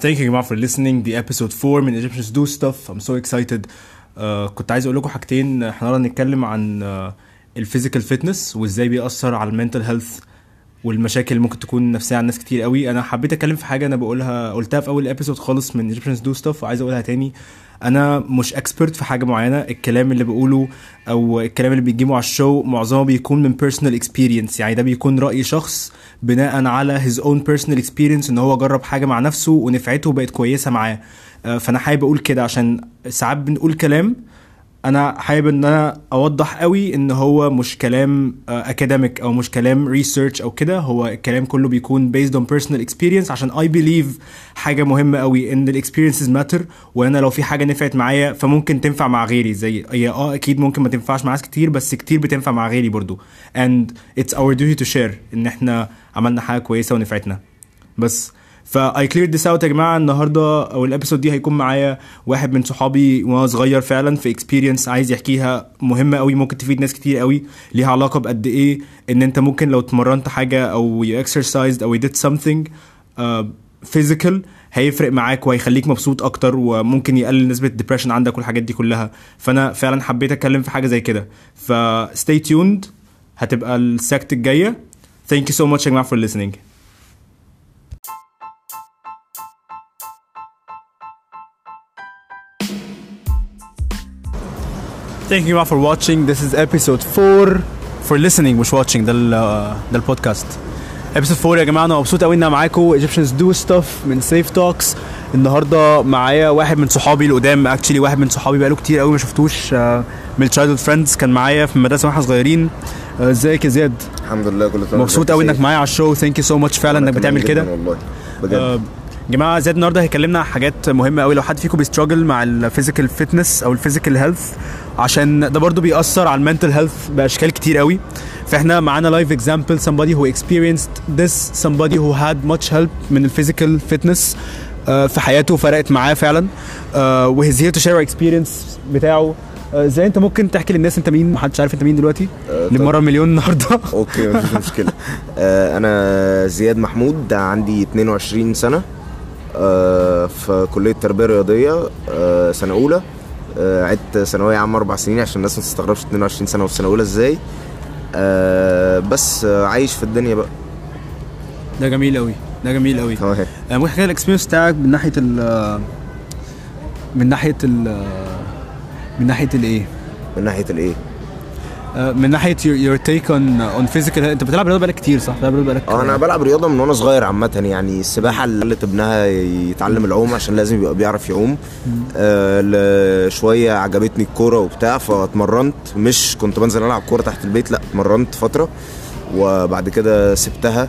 Thank you جماعة for listening the episode 4 من Egyptians Do Stuff. I'm so excited. Uh, كنت عايز أقول لكم حاجتين. إحنا نتكلم عن uh, ال physical fitness وإزاي بيأثر على ال mental health والمشاكل اللي ممكن تكون نفسية عند ناس كتير قوي. أنا حبيت أتكلم في حاجة أنا بقولها قلتها في أول episode خالص من Egyptians Do Stuff وعايز أقولها تاني. أنا مش expert في حاجة معينة. الكلام اللي بقوله أو الكلام اللي بيجيبه على ال show معظمه بيكون من personal experience. يعني ده بيكون رأي شخص بناء على his own personal experience إن هو جرب حاجة مع نفسه ونفعته وبقت كويسة معاه. آه، فأنا حابب أقول كده عشان ساعات بنقول كلام أنا حابب إن أنا أوضح قوي إن هو مش كلام academic أو مش كلام research أو كده. هو الكلام كله بيكون based on personal experience. عشان I believe حاجة مهمة قوي إن ال experiences matter وأنا لو في حاجة نفعت معايا فممكن تنفع مع غيري. زي هي آه أكيد ممكن ما تنفعش مع ناس كتير بس كتير بتنفع مع غيري برضو. And it's our duty to share إن إحنا عملنا حاجة كويسة ونفعتنا. بس فا I cleared this out يا جماعة. النهارده أو ال episode دي هيكون معايا واحد من صحابي وأنا صغير فعلا في experience عايز يحكيها. مهمة قوي ممكن تفيد ناس كتير قوي ليها علاقة بقد إيه؟ إن أنت ممكن لو اتمرنت حاجة أو you exercised أو something uh, physical هيفرق معاك وهيخليك مبسوط أكتر وممكن يقلل نسبة ال depression عندك والحاجات دي كلها. فأنا فعلا حبيت أتكلم في حاجة زي كده. ف stay tuned. هتبقى السكت الجاية. Thank you so much يا جماعة for listening. Thank you for watching. This is episode 4 for listening مش watching ده ال ده البودكاست. episode 4 يا جماعة أنا مبسوط قوي إن أنا معاكم. Egyptians do stuff من safe talks. النهارده معايا واحد من صحابي القدام. actually واحد من صحابي بقاله كتير قوي ما شفتوش آه، من ال child friends كان معايا في المدرسة وإحنا صغيرين. آه، إزيك يا زياد؟ الحمد لله كله تمام. مبسوط قوي إنك معايا على ال show. thank you so much فعلا إنك بتعمل كده. والله بجد. آه، جماعة زياد النهارده هيكلمنا عن حاجات مهمة قوي لو حد فيكم بي struggle مع ال physical fitness أو ال physical health عشان ده برضو بيأثر على ال mental health بأشكال كتير قوي فإحنا معانا live example somebody who experienced this somebody who had much help من ال physical fitness في حياته فرقت معاه فعلا. و he's here to share our experience بتاعه. آه، إزاي؟ أنت ممكن تحكي للناس أنت مين؟ محدش عارف أنت مين دلوقتي؟ آه،. للمره مليون النهارده. أوكي مفيش مشكلة. آه، أنا زياد محمود عندي 22 سنة. آه، في كلية تربية رياضية آه، سنة أولى. آه، عدت ثانوية عامة أربع سنين عشان الناس ما تستغربش 22 سنة وفي سنة أولى إزاي. آه، بس آه، عايش في الدنيا بقى. ده جميل قوي ده جميل قوي تمام. آه، ممكن تحكي الاكسبيرينس بتاعك من ناحية ال من ناحية ال من ناحية الإيه؟ من ناحية الإيه؟ آه، من ناحية your take on on physical انت بتلعب رياضة بقالك كتير صح؟ بتلعب رياضة بقالك آه أنا بلعب رياضة من وأنا صغير عامة يعني السباحة اللي ابنها يتعلم العوم عشان لازم يبقى بيعرف يعوم. آه شوية عجبتني الكورة وبتاع فاتمرنت. مش كنت بنزل ألعب كورة تحت البيت لأ اتمرنت فترة. وبعد كده سبتها.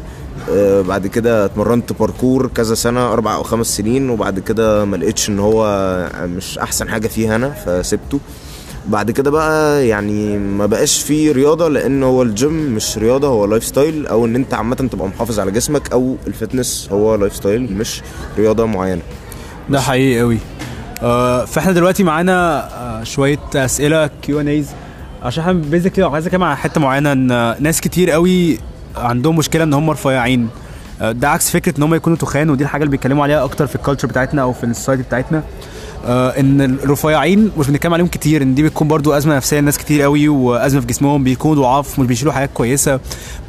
آه بعد كده اتمرنت باركور كذا سنة أربع أو خمس سنين. وبعد كده ما لقيتش إن هو مش أحسن حاجة فيه أنا فسبته. بعد كده بقى يعني ما بقاش فيه رياضة لأن هو الجيم مش رياضة هو lifestyle أو إن أنت عامة تبقى محافظ على جسمك أو ال fitness هو lifestyle مش رياضة معينة. ده حقيقي قوي آه، فإحنا دلوقتي معانا آه، شوية أسئلة Q&As عشان إحنا basically عايز اتكلم على حتة معينة إن ناس كتير قوي عندهم مشكلة إن هم رفيعين. آه، ده عكس فكرة إن هم يكونوا تخان ودي الحاجة اللي بيتكلموا عليها أكتر في ال culture بتاعتنا أو في ال society بتاعتنا. إن الرفيعين مش بنتكلم عليهم كتير إن دي بتكون برضو أزمة نفسية لناس كتير قوي وأزمة في جسمهم بيكونوا ضعاف مش بيشيلوا حاجات كويسة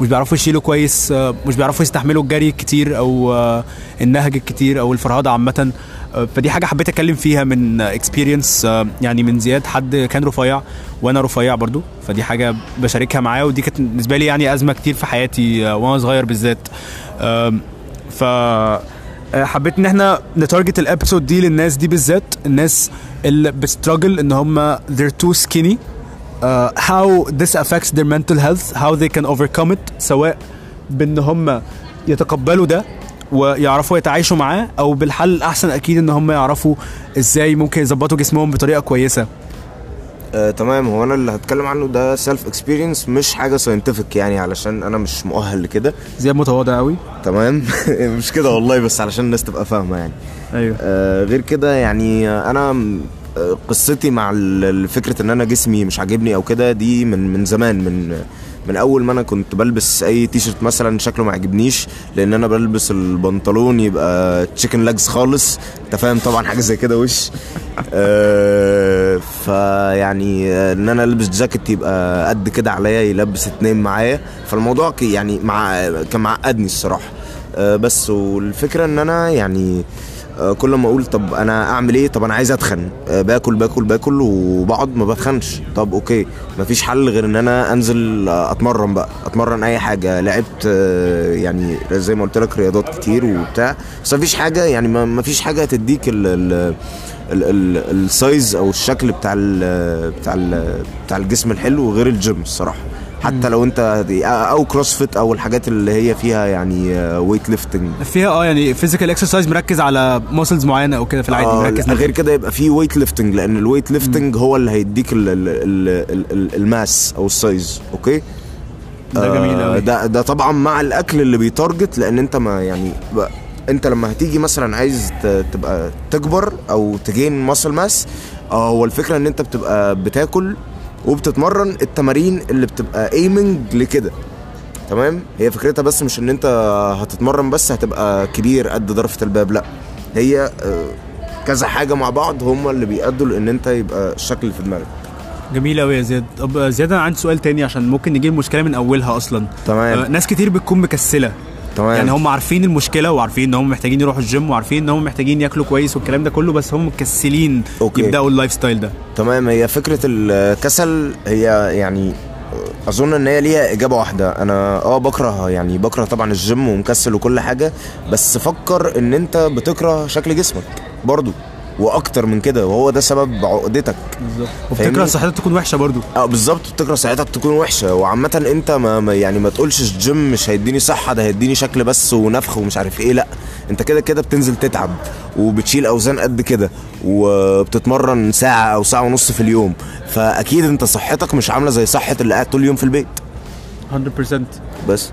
مش بيعرفوا يشيلوا كويس آه، مش بيعرفوا يستحملوا الجري الكتير أو آه، النهج الكتير أو الفرهدة عامة. آه، فدي حاجة حبيت أتكلم فيها من experience يعني من زياد. حد كان رفيع وأنا رفيع برضو فدي حاجة بشاركها معاه ودي كانت بالنسبة لي يعني أزمة كتير في حياتي آه، وأنا صغير بالذات. ف آه، حبيت إن إحنا ن target ال episode دي للناس دي بالذات الناس اللي بت struggle إن هم they're too skinny uh, how this affects their mental health how they can overcome it سواء بإن هم يتقبلوا ده ويعرفوا يتعايشوا معاه أو بالحل الأحسن أكيد إن هم يعرفوا إزاي ممكن يظبطوا جسمهم بطريقة كويسة. آه تمام. هو أنا اللي هتكلم عنه ده self experience مش حاجة scientific يعني علشان أنا مش مؤهل لكده. زياد متواضع قوي. تمام. مش كده والله بس علشان الناس تبقى فاهمة يعني. أيوه. آه غير كده يعني أنا آه، قصتي مع فكرة إن أنا جسمي مش عاجبني أو كده دي من من زمان من من أول ما أنا كنت بلبس أي تي شيرت مثلا شكله ما عجبنيش لأن أنا بلبس البنطلون يبقى chicken legs خالص. أنت فاهم طبعا حاجة زي كده وش؟ آه، فيعني آه، إن أنا ألبس جاكيت يبقى قد كده عليا يلبس اتنين معايا. فالموضوع يعني مع كان معقدني الصراحة. آه، بس والفكرة إن أنا يعني آه، كل ما أقول طب أنا أعمل إيه؟ طب أنا عايز أتخن. آه، باكل باكل باكل وبقعد ما بتخنش. طب أوكي مفيش حل غير إن أنا أنزل آه، أتمرن بقى. أتمرن أي حاجة. لعبت آه، يعني زي ما قلت لك رياضات كتير وبتاع. بس مفيش حاجة يعني ما- مفيش حاجة تديك ال ال ال ال ال size أو الشكل بتاع ال بتاع ال بتاع الجسم الحلو غير الجيم الصراحة. حتى لو انت أو CrossFit أو الحاجات اللي هي فيها يعني ويت ليفتنج فيها آه يعني physical exercise مركز على muscles معينة أو كده في العادي آه مركز غير كده يبقى في weight lifting لأن ال weight lifting هو اللي هيديك ال ال ال ال ال ال mass أو ال size okay؟ ده جميل آه، قوي ده ده طبعا مع الأكل اللي بي target لأن أنت ما يعني أنت لما هتيجي مثلا عايز تبقى تكبر أو ت gain muscle mass آه هو الفكرة إن أنت بتبقى بتاكل وبتتمرن التمارين اللي بتبقى aiming لكده. تمام؟ هي فكرتها بس مش إن أنت هتتمرن بس هتبقى كبير قد ضرفة الباب لأ. هي آه، كذا حاجة مع بعض هم اللي بيأدوا لإن أنت يبقى الشكل اللي في دماغك. جميل قوي يا زياد. طب زياد أنا عندي سؤال تاني عشان ممكن نجيب المشكلة من أولها أصلا. تمام. آه، ناس كتير بتكون مكسلة. تمام. يعني هم عارفين المشكلة وعارفين إن هم محتاجين يروحوا الجيم وعارفين إن هم محتاجين ياكلوا كويس والكلام ده كله بس هم مكسلين okay. يبدأوا ال lifestyle ده. تمام. هي فكرة الكسل هي يعني أظن إن هي ليها إجابة واحدة. أنا آه بكره يعني بكره طبعا الجيم ومكسل وكل حاجة بس فكر إن أنت بتكره شكل جسمك برضو. وأكتر من كده وهو ده سبب عقدتك. بالظبط. وبتكره؟ صحتك تكون وحشة برضو. آه بالظبط. بتكره صحتك تكون وحشة. وعامة انت ما ما- يعني ما تقولش الجيم مش هيديني صحة ده هيديني شكل بس ونفخ ومش عارف إيه لا. انت كده كده بتنزل تتعب وبتشيل أوزان قد كده وبتتمرن ساعة أو ساعة ونص في اليوم. فأكيد انت صحتك مش عاملة زي صحة اللي قاعد طول اليوم في البيت. 100% بس.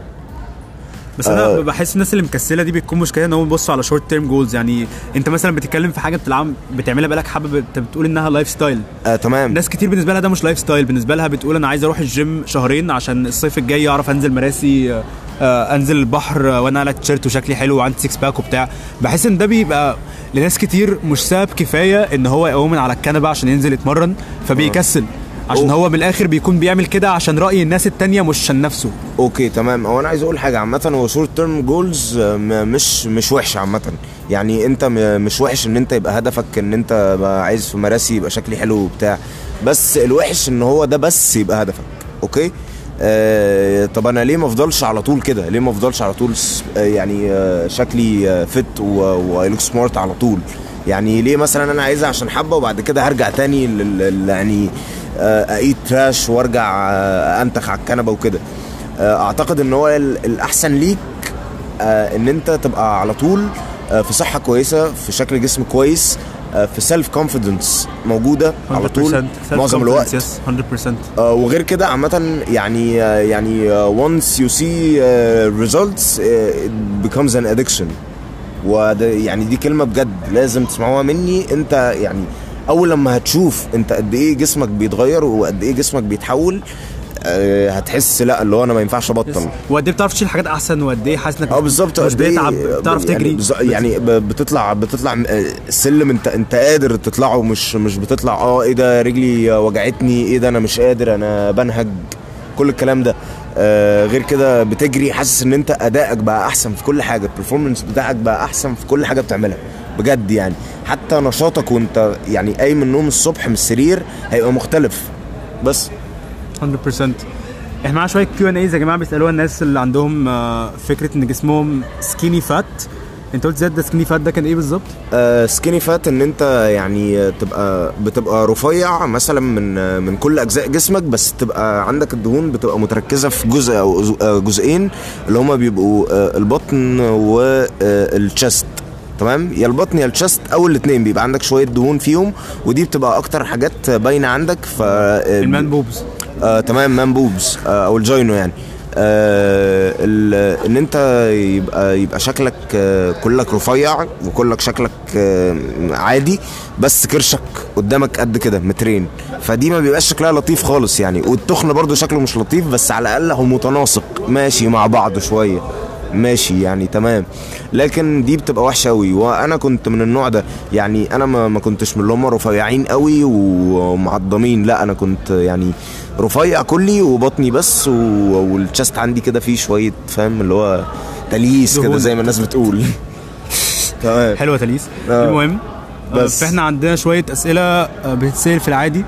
بس أنا آه. بحس الناس اللي مكسلة دي بتكون مشكلة إن هم بيبصوا على short term goals يعني أنت مثلا بتتكلم في حاجة بتلعب بتعملها بقالك حبة أنت بتقول إنها لايف ستايل آه تمام. ناس كتير بالنسبة لها ده مش lifestyle بالنسبة لها بتقول أنا عايز أروح الجيم شهرين عشان الصيف الجاي أعرف أنزل مراسي آه، آه، أنزل البحر آه، وأنا على تيشيرت وشكلي حلو وعندي six pack وبتاع. بحس إن ده بيبقى لناس كتير مش سبب كفاية إن هو يقوم على الكنبة عشان ينزل يتمرن فبيكسل. عشان أوه. هو من الآخر بيكون بيعمل كده عشان رأي الناس التانية مش عشان نفسه. okay تمام. هو أنا عايز أقول حاجة. عامة هو short term goals مش مش وحشه عامة. يعني أنت مش وحش إن أنت يبقى هدفك إن أنت عايز في مراسي يبقى شكلي حلو وبتاع. بس الوحش إن هو ده بس يبقى هدفك. okay؟ آه طب أنا ليه ما أفضلش على طول كده؟ ليه ما أفضلش على طول آه يعني آه شكلي آه fit و I look smart على طول؟ يعني ليه مثلا أنا عايزها عشان حبه وبعد كده هرجع تاني يعني آه eat trash وأرجع آه أنتخ على الكنبة وكده. آه، أعتقد إن هو ال- الأحسن ليك آه، إن أنت تبقى على طول آه، في صحة كويسة في شكل جسم كويس آه، في self confidence موجودة على طول 100% معظم الوقت. yes 100% آه، وغير كده عامة يعني آه، يعني آه، once you see آه، results آه، it becomes an addiction. وده يعني دي كلمة بجد لازم تسمعوها مني. أنت يعني أول لما هتشوف أنت قد إيه جسمك بيتغير وقد إيه جسمك بيتحول آه، هتحس لأ اللي هو أنا ما ينفعش أبطل. وقد إيه بتعرف تشيل حاجات أحسن؟ وقد إيه حاسس إنك آه بالظبط. مش إيه بتتعب؟ بتعرف يعني تجري؟ بز- يعني ب- بتطلع بتطلع آه، السلم أنت أنت قادر تطلعه مش مش بتطلع آه إيه ده رجلي وجعتني إيه ده أنا مش قادر أنا بنهج. كل الكلام ده. آه غير كده بتجري حاسس إن أنت أدائك بقى أحسن في كل حاجة. البرفورمانس بتاعك بقى أحسن في كل حاجة بتعملها. بجد يعني. حتى نشاطك وانت يعني قايم من النوم الصبح من السرير هيبقى مختلف. بس. 100% إحنا معانا شوية Q&As يا جماعة بيسألوها الناس اللي عندهم آه، فكرة إن جسمهم skinny fat انت قلت زياد ده skinny fat ده كان إيه بالظبط؟ skinny fat إن أنت يعني تبقى بتبقى رفيع مثلا من من كل أجزاء جسمك بس تبقى عندك الدهون بتبقى متركزة في جزء أو آه، جزئين اللي هما بيبقوا آه، البطن وال chest تمام؟ يا البطن يا ال chest أو الاثنين بيبقى عندك شوية دهون فيهم ودي بتبقى أكتر حاجات باينة عندك ف ال man boobs آه تمام man boobs آه أو ال gyno يعني. آه إن أنت يبقى يبقى شكلك آه كلك رفيع وكلك شكلك آه عادي بس كرشك قدامك قد كده مترين. فدي ما بيبقاش شكلها لطيف خالص يعني. والتخن برضو شكله مش لطيف بس على الأقل هو متناسق ماشي مع بعض شوية. ماشي يعني تمام. لكن دي بتبقى وحشة قوي وأنا كنت من النوع ده يعني أنا ما, ما كنتش من اللي هم رفيعين قوي ومعضمين. لا أنا كنت يعني رفيع كلي وبطني بس و- والتشست عندي كده فيه شوية فاهم؟ اللي هو تليس كده. زي ما الناس بتقول. تمام. حلوة تليس. آه. المهم آه، بس. فإحنا عندنا شوية أسئلة آه، بتتسأل في العادي.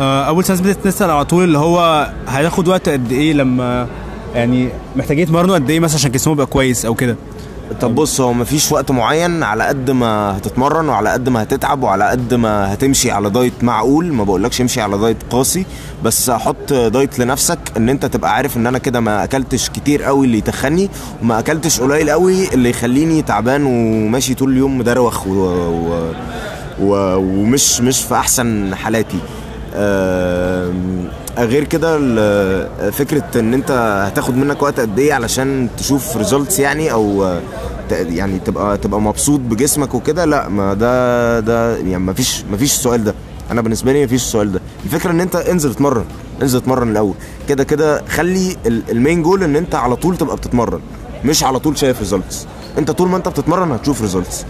أول سؤال بتتسأل على طول اللي هو هياخد وقت قد إيه لما يعني محتاجين يتمرنوا قد إيه مثلا عشان جسمهم يبقى كويس أو كده؟ طب بص هو مفيش وقت معين على قد ما هتتمرن وعلى قد ما هتتعب وعلى قد ما هتمشي على diet معقول ما بقولكش امشي على diet قاسي بس حط diet لنفسك إن أنت تبقى عارف إن أنا كده ما أكلتش كتير قوي اللي يتخني وما أكلتش قليل قوي اللي يخليني تعبان وماشي طول اليوم مدروخ و... و... و... ومش مش في أحسن حالاتي. آم، غير كده فكرة إن أنت هتاخد منك وقت قد إيه علشان تشوف results يعني أو يعني تبقى تبقى مبسوط بجسمك وكده لا ما ده ده يعني ما فيش ما فيش السؤال ده. أنا بالنسبة لي ما فيش السؤال ده. الفكرة إن أنت انزل اتمرن انزل اتمرن الأول. كده كده خلي ال- ال main goal إن أنت على طول تبقى بتتمرن مش على طول شايف results أنت طول ما أنت بتتمرن هتشوف results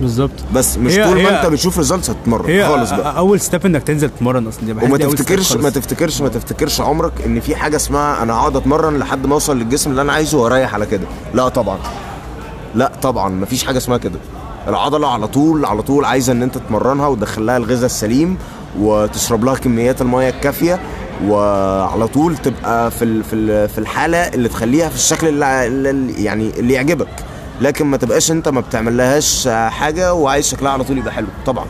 بالظبط. بس مش هي- طول هي- ما انت بتشوف results هتتمرن خالص بقى. أول step إنك تنزل تتمرن أصلا دي وما تفتكرش. ما تفتكرش ما تفتكرش عمرك إن في حاجة اسمها أنا هقعد أتمرن لحد ما أوصل للجسم اللي أنا عايزه وأريح على كده. لا طبعا. لا طبعا ما فيش حاجة اسمها كده. العضلة على طول على طول عايزة إن أنت تمرنها وتدخل لها الغذاء السليم وتشرب لها كميات المية الكافية وعلى طول تبقى في في ال- في الحالة اللي تخليها في الشكل اللي- يعني اللي يعجبك. لكن ما تبقاش انت ما بتعمل لهاش حاجة وعايز شكلها على طول يبقى حلو. طبعا.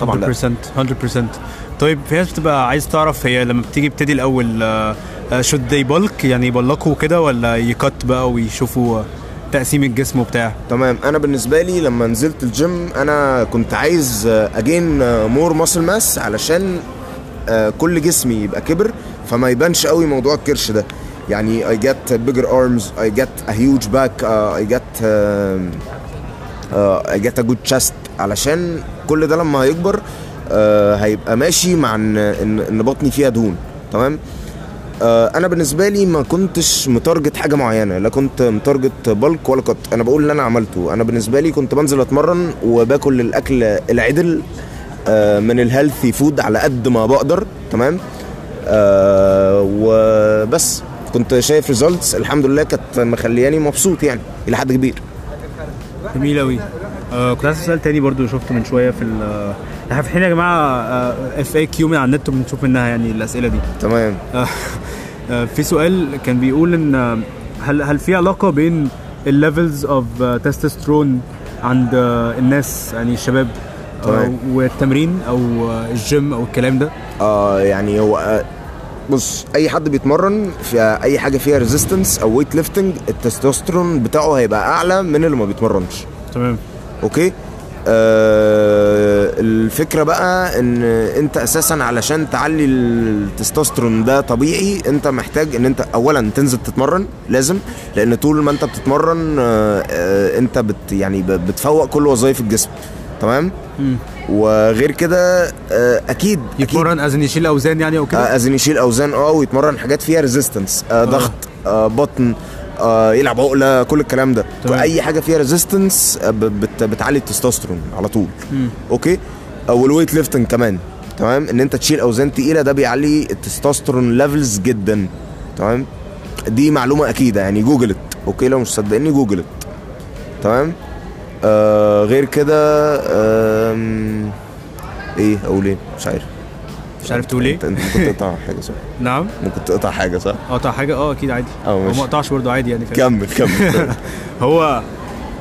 طبعا لا. 100% 100% طيب في ناس بتبقى عايز تعرف هي لما بتيجي بتدي الأول should they bulk يعني ي bulk وا كده ولا ي cut بقى ويشوفوا تقسيم الجسم وبتاع؟ تمام. أنا بالنسبة لي لما نزلت الجيم أنا كنت عايز a gain more muscle mass علشان آه، كل جسمي يبقى كبر فما يبانش قوي موضوع الكرش ده. يعني I get bigger arms I get a huge back uh, I get uh, uh, I get a good chest. علشان كل ده لما هيكبر آه هيبقى ماشي مع إن إن, بطني فيها دهون. تمام؟ آه أنا بالنسبة لي ما كنتش م target حاجة معينة لا كنت م target bulk ولا cut أنا بقول اللي أنا عملته. أنا بالنسبة لي كنت بنزل أتمرن وباكل الأكل العدل آه من ال healthy food على قد ما بقدر. تمام؟ آه وبس. كنت شايف results الحمد لله كانت مخلياني مبسوط يعني إلى حد كبير. جميل قوي آه كنت عايز سؤال تاني برضو شفته من شوية في ال إحنا فاتحين يا جماعة FAQ من على النت وبنشوف منها يعني الأسئلة دي. تمام. آه، آه، في سؤال كان بيقول إن آه، هل هل في علاقة بين ال levels of testosterone عند آه، الناس يعني الشباب آه، تمام. والتمرين أو آه، الجيم أو الكلام ده؟ آه يعني هو آه بص أي حد بيتمرن في أي حاجة فيها resistance أو weight lifting ال testosterone بتاعه هيبقى أعلى من اللي ما بيتمرنش. تمام. أوكي؟ آه الفكرة بقى إن أنت أساسا علشان تعلي التستوستيرون ده طبيعي أنت محتاج إن أنت اولا تنزل تتمرن لازم لأن طول ما أنت بتتمرن آه آه أنت بت يعني بتفوق كل وظائف الجسم. تمام؟ وغير كده آه أكيد يتمرن as يشيل أوزان يعني أو كده؟ آه، as in يشيل أوزان آه ويتمرن حاجات فيها resistance آه ضغط بطن يلعب عقلة كل الكلام ده. تمام. اي حاجة فيها resistance بتعلي التستوستيرون على طول. okay؟ آه وال weight lifting كمان تمام؟ إن أنت تشيل أوزان تقيلة ده بيعلي ال testosterone levels جدا تمام؟ دي معلومة أكيدة يعني Google it okay؟ لو مش صدقني Google it تمام؟ آه غير كده آم، إيه أقول إيه؟ مش عارف. مش عارف تقول إيه؟ انت ممكن تقطع حاجة صح؟ نعم. ممكن تقطع حاجة صح؟ قطع حاجة؟ أه أكيد عادي. أه ماشي. ما قطعش برضه عادي يعني؟ كمل كمل. هو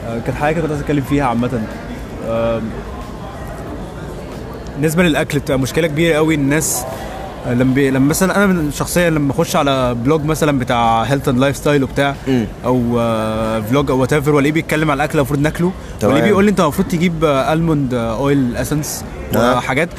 آه، كانت حاجة كنت عايز أتكلم فيها عامة. بالنسبة للأكل بتبقى مشكلة كبيرة قوي الناس لما بي... لما مثلا أنا شخصيا لما أخش على blog مثلا بتاع health and lifestyle وبتاع مم. أو آه، vlog أو whatever والاقيه بيتكلم على الأكل المفروض ناكله. والاقيه بيقول لي أنت المفروض تجيب almond oil essence آه. وحاجات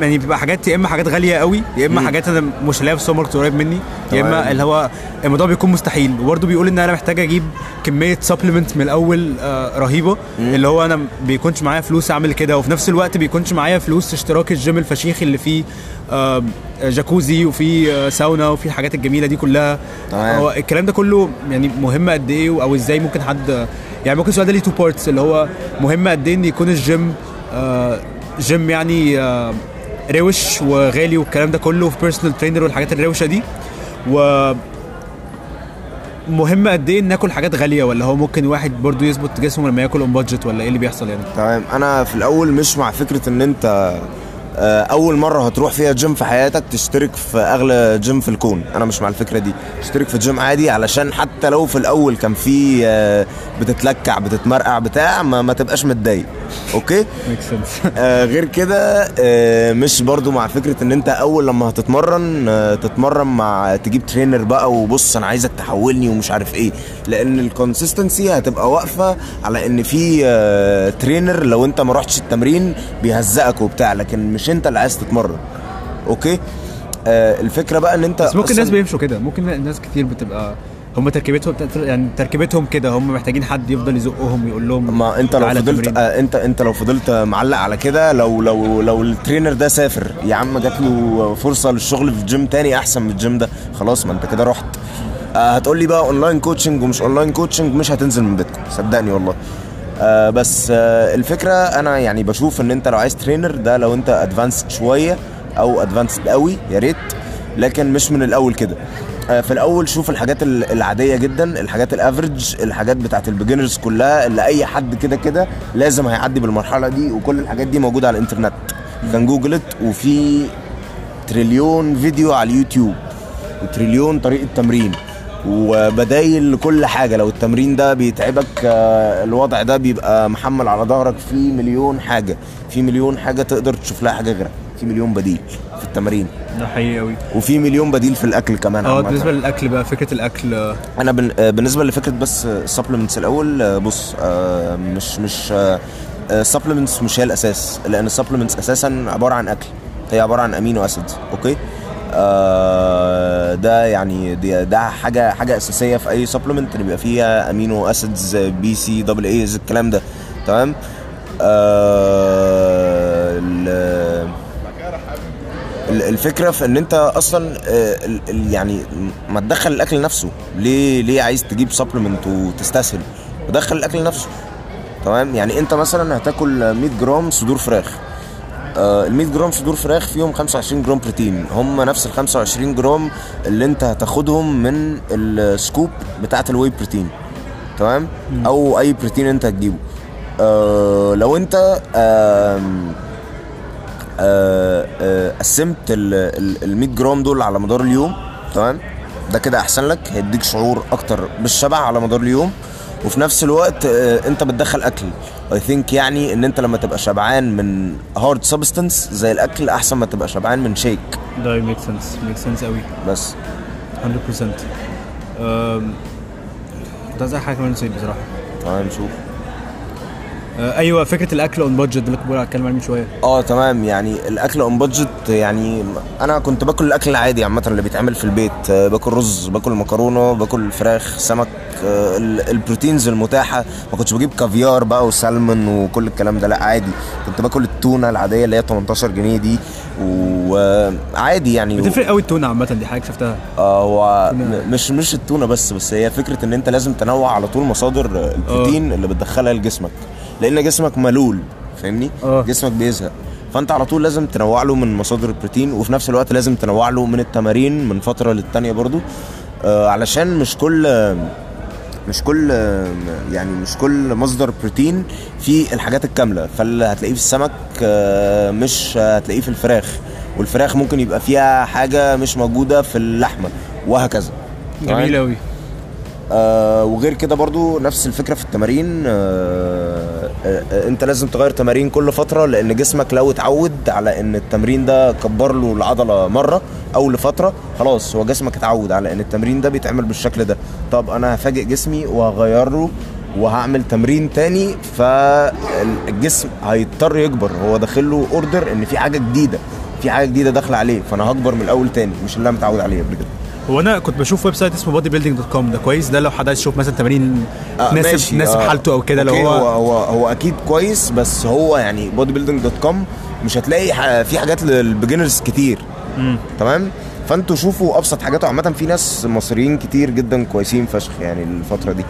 يعني بيبقى حاجات يا إما حاجات غالية قوي يا إما. حاجات أنا مش هلاقيها في السوبر ماركت قريب مني يا. إما اللي هو الموضوع بيكون مستحيل وبرده بيقول إن أنا محتاج أجيب كمية supplement من الأول آه، رهيبة مم. اللي هو أنا بيكونش معايا فلوس أعمل كده وفي نفس الوقت بيكونش معايا فلوس اشتراك الجيم الفشيخ اللي فيه آه، jacuzzi وفي آه، sauna وفي الحاجات الجميلة دي كلها. تمام. هو الكلام ده كله يعني مهم قد إيه؟ أو إزاي ممكن حد يعني ممكن السؤال ده ليه two parts اللي هو مهم قد إيه إن يكون الجيم آه، جيم يعني آه، روش وغالي والكلام ده كله في personal trainer والحاجات الروشة دي. و مهم قد إيه ناكل حاجات غالية؟ ولا هو ممكن واحد برضو يظبط جسمه لما ياكل on budget ولا إيه اللي بيحصل يعني؟ تمام. أنا في الأول مش مع فكرة إن أنت أول مرة هتروح فيها جيم في حياتك تشترك في أغلى جيم في الكون. أنا مش مع الفكرة دي. اشترك في جيم عادي علشان حتى لو في الأول كان في آه، بتتلكع بتتمرقع بتاع ما, ما تبقاش متضايق. okay؟ آه غير كده آه مش برضو مع فكرة إن أنت أول لما هتتمرن آه تتمرن مع تجيب trainer بقى وبص أنا عايزك تحولني ومش عارف إيه. لأن ال consistency هتبقى واقفة على إن في آه trainer لو أنت ما رحتش التمرين بيهزقك وبتاع. لكن مش انت اللي عايز تتمرن Okay؟ آه الفكرة بقى إن انت بس ممكن الناس بيمشوا كده ممكن الناس كتير بتبقى هم تركيبتهم يعني تركيبتهم كده هم محتاجين حد يفضل يزقهم يقول لهم ما انت لو فضلت. آه انت انت لو فضلت معلق على كده لو لو لو ال trainer ده سافر يا عم جات له فرصة للشغل في جيم تاني أحسن من الجيم ده خلاص ما انت كده رحت. آه هتقول لي بقى online coaching ومش online coaching مش هتنزل من بيتكم صدقني والله. آه بس آه الفكرة أنا يعني بشوف إن أنت لو عايز trainer ده لو أنت advanced شوية أو advanced قوي يا ريت لكن مش من الأول كده. آه، في الأول شوف الحاجات ال- العادية جدا الحاجات ال average الحاجات بتاعت ال beginners كلها اللي أي حد كده كده لازم هيعدي بالمرحلة دي وكل الحاجات دي موجودة على الإنترنت. can google it وفي تريليون فيديو على اليوتيوب وتريليون طريقة تمرين. وبدايل لكل حاجة. لو التمرين ده بيتعبك آه، الوضع ده بيبقى محمل على ظهرك في مليون حاجة. في مليون حاجة تقدر تشوف لها حاجة غيرها. في مليون بديل في التمارين ده حقيقي قوي وفي مليون بديل في الأكل كمان آه. بالنسبة للأكل بقى فكرة الأكل. أنا. آه، بالنسبة لفكرة بس supplements الأول آه، بص مش مش supplements مش هي الأساس. لأن ال supplements أساسا عبارة عن أكل. هي عبارة عن amino acids okay؟ ده يعني ده حاجة حاجة أساسية في أي supplement اللي بيبقى فيها amino acids BCAAs الكلام ده. تمام؟ آه، ال- ال- الفكرة في إن أنت أصلا آه، يعني ما تدخل الأكل نفسه. ليه ليه عايز تجيب supplement وتستسهل؟ ودخل الأكل نفسه. تمام؟ يعني أنت مثلا هتاكل 100 جرام صدور فراخ. آه، ال 100 جرام صدور فراخ فيهم 25 جرام بروتين. هم نفس ال 25 جرام اللي انت هتاخدهم من ال scoop بتاعة ال whey protein. تمام؟ أو أي بروتين انت هتجيبه. آه لو انت آه، آه، قسمت ال 100 جرام دول على مدار اليوم تمام؟ ده كده أحسن لك هيديك شعور أكتر بالشبع على مدار اليوم. وفي نفس الوقت آه، انت بتدخل أكل. I think يعني إن انت لما تبقى شبعان من hard substance زي الأكل أحسن ما تبقى شبعان من shake ده make sense make sense قوي. بس. 100% أم، كنت عايز حاجة كمان نسيت بصراحة. تمام شوف آه، أيوه فكرة الأكل on budget اللي كنت بقول اتكلم عنه من شوية. آه تمام. يعني الأكل on budget يعني أنا كنت باكل الأكل العادي عامة اللي بيتعمل في البيت. آه، باكل رز باكل مكرونة باكل فراخ سمك. ال proteins المتاحة. ما كنتش بجيب كافيار بقى وسلمون وكل الكلام ده. لا عادي. كنت باكل التونة العادية اللي هي 18 جنيه دي. وعادي يعني. بتفرق قوي التونة عامة. دي حاجة شفتها. آه، تونة. م- مش مش التونة بس بس هي فكرة إن أنت لازم تنوع على طول مصادر البروتين اللي بتدخلها لجسمك. لأن جسمك ملول فاهمني؟ آه. جسمك بيزهق. فأنت على طول لازم تنوع له من مصادر البروتين وفي نفس الوقت لازم تنوع له من التمارين من فترة للتانية برضو. آه علشان مش كل مش كل يعني مش كل مصدر بروتين فيه الحاجات الكاملة. فاللي هتلاقيه في السمك آه، مش هتلاقيه في الفراخ. والفراخ ممكن يبقى فيها حاجة مش موجودة في اللحمة وهكذا. جميل قوي آه وغير كده برضو نفس الفكرة في التمارين. آه آه انت لازم تغير تمارين كل فترة لأن جسمك لو اتعود على إن التمرين ده كبر له العضلة مرة أو لفترة خلاص هو جسمك اتعود على إن التمرين ده بيتعمل بالشكل ده. طب أنا هفاجئ جسمي وهغير له وهعمل تمرين تاني فالجسم هيضطر يكبر. هو داخل له order إن في حاجة جديدة في حاجة جديدة داخلة عليه فأنا هكبر من الأول تاني مش اللي أنا متعود عليه قبل كده. هو أنا كنت بشوف website اسمه bodybuilding dot com ده كويس؟ ده لو حد عايز يشوف مثلا تمارين آه، ناسب ماشي، ناسب آه. حالته أو كده لو هو هو هو هو أكيد كويس بس هو يعني bodybuilding dot com مش هتلاقي في حاجات لل beginners كتير. تمام؟ فأنتوا شوفوا أبسط حاجات عامة في ناس مصريين كتير جدا كويسين فشخ يعني الفترة دي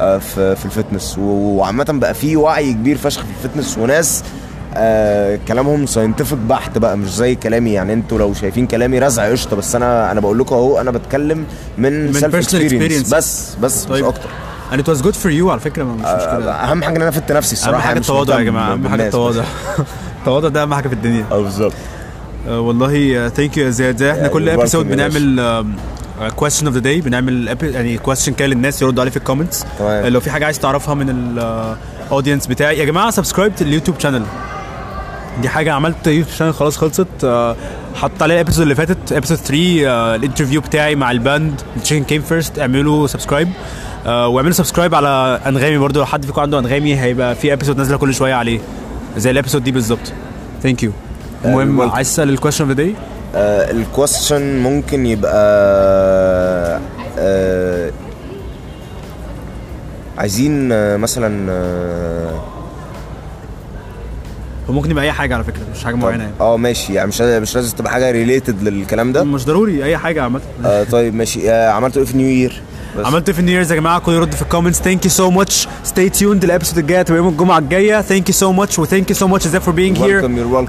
آه، في في ال fitness. وعامة بقى في وعي كبير فشخ في ال fitness وناس آه كلامهم scientific بحت بقى مش زي كلامي. يعني أنتوا لو شايفين كلامي رزع قشطة بس أنا أنا بقول لكم أهو أنا بتكلم من, من self experience. بس بس مش أكتر. And it was good for you على فكرة مش مشكلة. آه، أهم حاجة إن أنا فدت نفسي الصراحة اهم حاجة مش التواضع يا جماعة. أهم حاجة التواضع. التواضع ده أهم حاجة في الدنيا. آه بالظبط. آه، والله thank you يا زياد. زي إحنا كل episode بنعمل question of the day بنعمل يعني question كده للناس يردوا عليه في ال comments. لو في حاجة عايز تعرفها من ال audience بتاعي. يا جماعة subscribe ال YouTube channel دي حاجة عملت YouTube channel خلاص خلصت. آه، حطيت عليها ال episode اللي فاتت episode 3 آه، ال interview بتاعي مع ال band. Chicken Came First اعملوا subscribe واعملوا subscribe على أنغامي برضو. لو حد فيكم عنده أنغامي هيبقى في episode نازلة كل شوية عليه. زي ال episode دي بالظبط. Thank you المهم. عايز تسأل ال question of the day آه ال question ممكن يبقى آه عايزين آه مثلا آه وممكن يبقى أي حاجة على فكرة مش حاجة معينة يعني. آه ماشي يعني مش مش لازم تبقى حاجة related للكلام ده؟ مش ضروري أي حاجة عامة. آه طيب ماشي. آه عملتوا إيه في New Year عملت إيه في ال New Year يا جماعة؟ كل يرد في ال comments thank you so much stay tuned ال episode الجايه تبقى يوم الجمعة الجاية. Thank you so much و thank you so much يا زياد for being here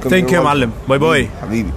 ثانك يو يا. معلم. باي باي حبيبي.